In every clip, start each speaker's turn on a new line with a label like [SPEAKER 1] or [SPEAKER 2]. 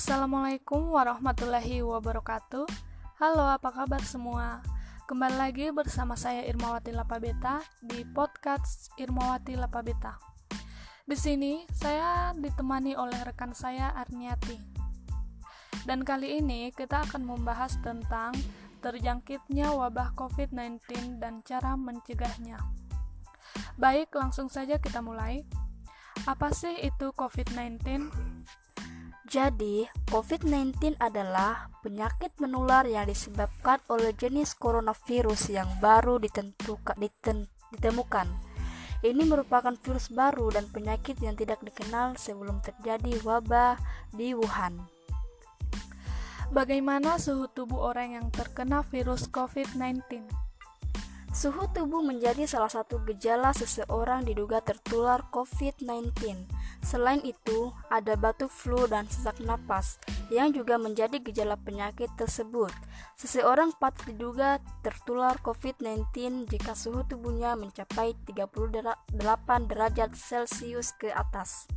[SPEAKER 1] Assalamualaikum warahmatullahi wabarakatuh. Halo, apa kabar semua? Kembali lagi bersama saya Irmawati Lapabeta di podcast Irmawati Lapabeta. Di sini saya ditemani oleh rekan saya Arniati. Dan kali ini kita akan membahas tentang terjangkitnya wabah COVID-19 dan cara mencegahnya. Baik, langsung saja kita mulai. Apa sih itu COVID-19?
[SPEAKER 2] Jadi, COVID-19 adalah penyakit menular yang disebabkan oleh jenis coronavirus yang baru ditentukan, diten, ditemukan. Ini merupakan virus baru dan penyakit yang tidak dikenal sebelum terjadi wabah di Wuhan.
[SPEAKER 1] Bagaimana suhu tubuh orang yang terkena virus COVID-19?
[SPEAKER 2] Suhu tubuh menjadi salah satu gejala seseorang diduga tertular COVID-19. Selain itu, ada batuk flu dan sesak napas yang juga menjadi gejala penyakit tersebut. Seseorang patut diduga tertular COVID-19 jika suhu tubuhnya mencapai 38 derajat Celcius ke atas.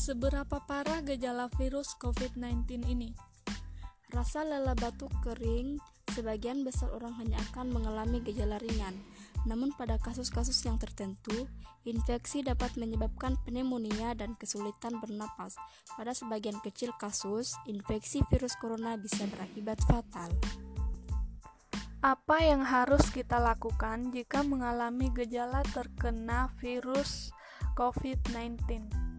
[SPEAKER 1] Seberapa parah gejala virus COVID-19 ini?
[SPEAKER 2] Rasa lelah batuk kering, sebagian besar orang hanya akan mengalami gejala ringan. Namun pada kasus-kasus yang tertentu, infeksi dapat menyebabkan pneumonia dan kesulitan bernapas. Pada sebagian kecil kasus, infeksi virus corona bisa berakibat fatal.
[SPEAKER 1] Apa yang harus kita lakukan jika mengalami gejala terkena virus COVID-19?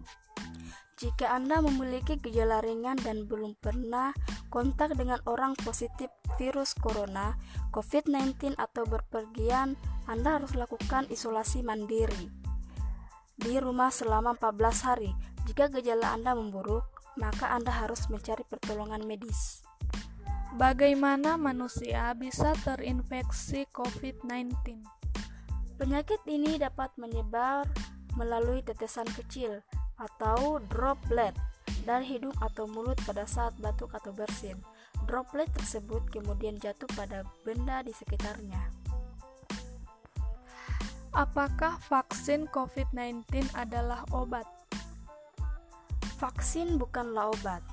[SPEAKER 2] Jika Anda memiliki gejala ringan dan belum pernah kontak dengan orang positif virus corona, COVID-19 atau berpergian, Anda harus lakukan isolasi mandiri di rumah selama 14 hari. Jika gejala Anda memburuk, maka Anda harus mencari pertolongan medis.
[SPEAKER 1] Bagaimana manusia bisa terinfeksi COVID-19?
[SPEAKER 2] Penyakit ini dapat menyebar melalui tetesan kecil atau droplet dari hidung atau mulut pada saat batuk atau bersin. Droplet tersebut kemudian jatuh pada benda di sekitarnya.
[SPEAKER 1] Apakah vaksin COVID-19 adalah obat?
[SPEAKER 2] Vaksin bukanlah obat.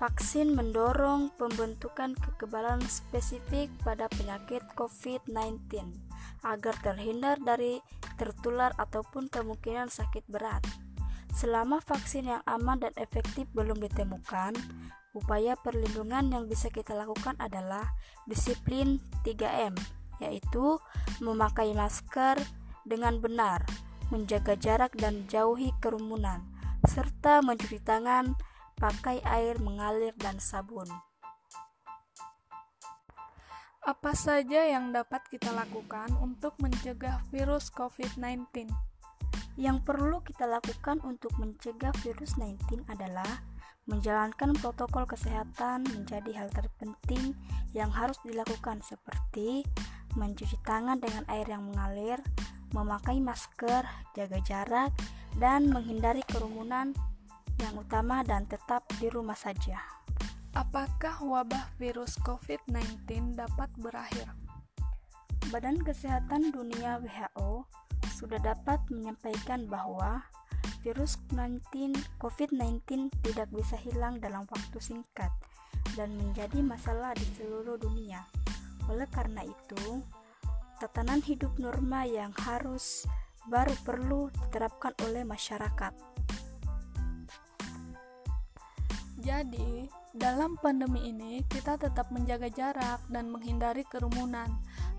[SPEAKER 2] Vaksin mendorong pembentukan kekebalan spesifik pada penyakit COVID-19 agar terhindar dari tertular ataupun kemungkinan sakit berat. Selama vaksin yang aman dan efektif belum ditemukan, upaya perlindungan yang bisa kita lakukan adalah disiplin 3M, yaitu memakai masker dengan benar, menjaga jarak dan jauhi kerumunan, serta mencuci tangan pakai air mengalir dan sabun.
[SPEAKER 1] Apa saja yang dapat kita lakukan untuk mencegah virus COVID-19?
[SPEAKER 2] Yang perlu kita lakukan untuk mencegah virus 19 adalah menjalankan protokol kesehatan menjadi hal terpenting yang harus dilakukan seperti mencuci tangan dengan air yang mengalir, memakai masker, jaga jarak, dan menghindari kerumunan yang utama dan tetap di rumah saja.
[SPEAKER 1] Apakah wabah virus COVID-19 dapat berakhir?
[SPEAKER 2] Badan Kesehatan Dunia WHO sudah dapat menyampaikan bahwa virus COVID-19 tidak bisa hilang dalam waktu singkat dan menjadi masalah di seluruh dunia. Oleh karena itu, tatanan hidup norma yang harus baru perlu diterapkan oleh masyarakat.
[SPEAKER 1] Jadi, dalam pandemi ini kita tetap menjaga jarak dan menghindari kerumunan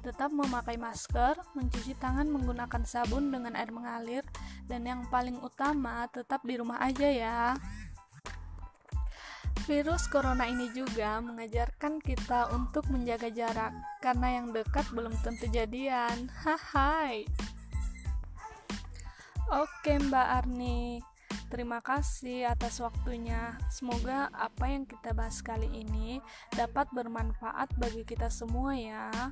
[SPEAKER 1] Tetap memakai masker, mencuci tangan menggunakan sabun dengan air mengalir, dan yang paling utama tetap di rumah aja ya. Virus corona ini juga mengajarkan kita untuk menjaga jarak karena yang dekat belum tentu jadian. Hai. Oke, Mbak Arni. Terima kasih atas waktunya. Semoga apa yang kita bahas kali ini dapat bermanfaat bagi kita semua ya.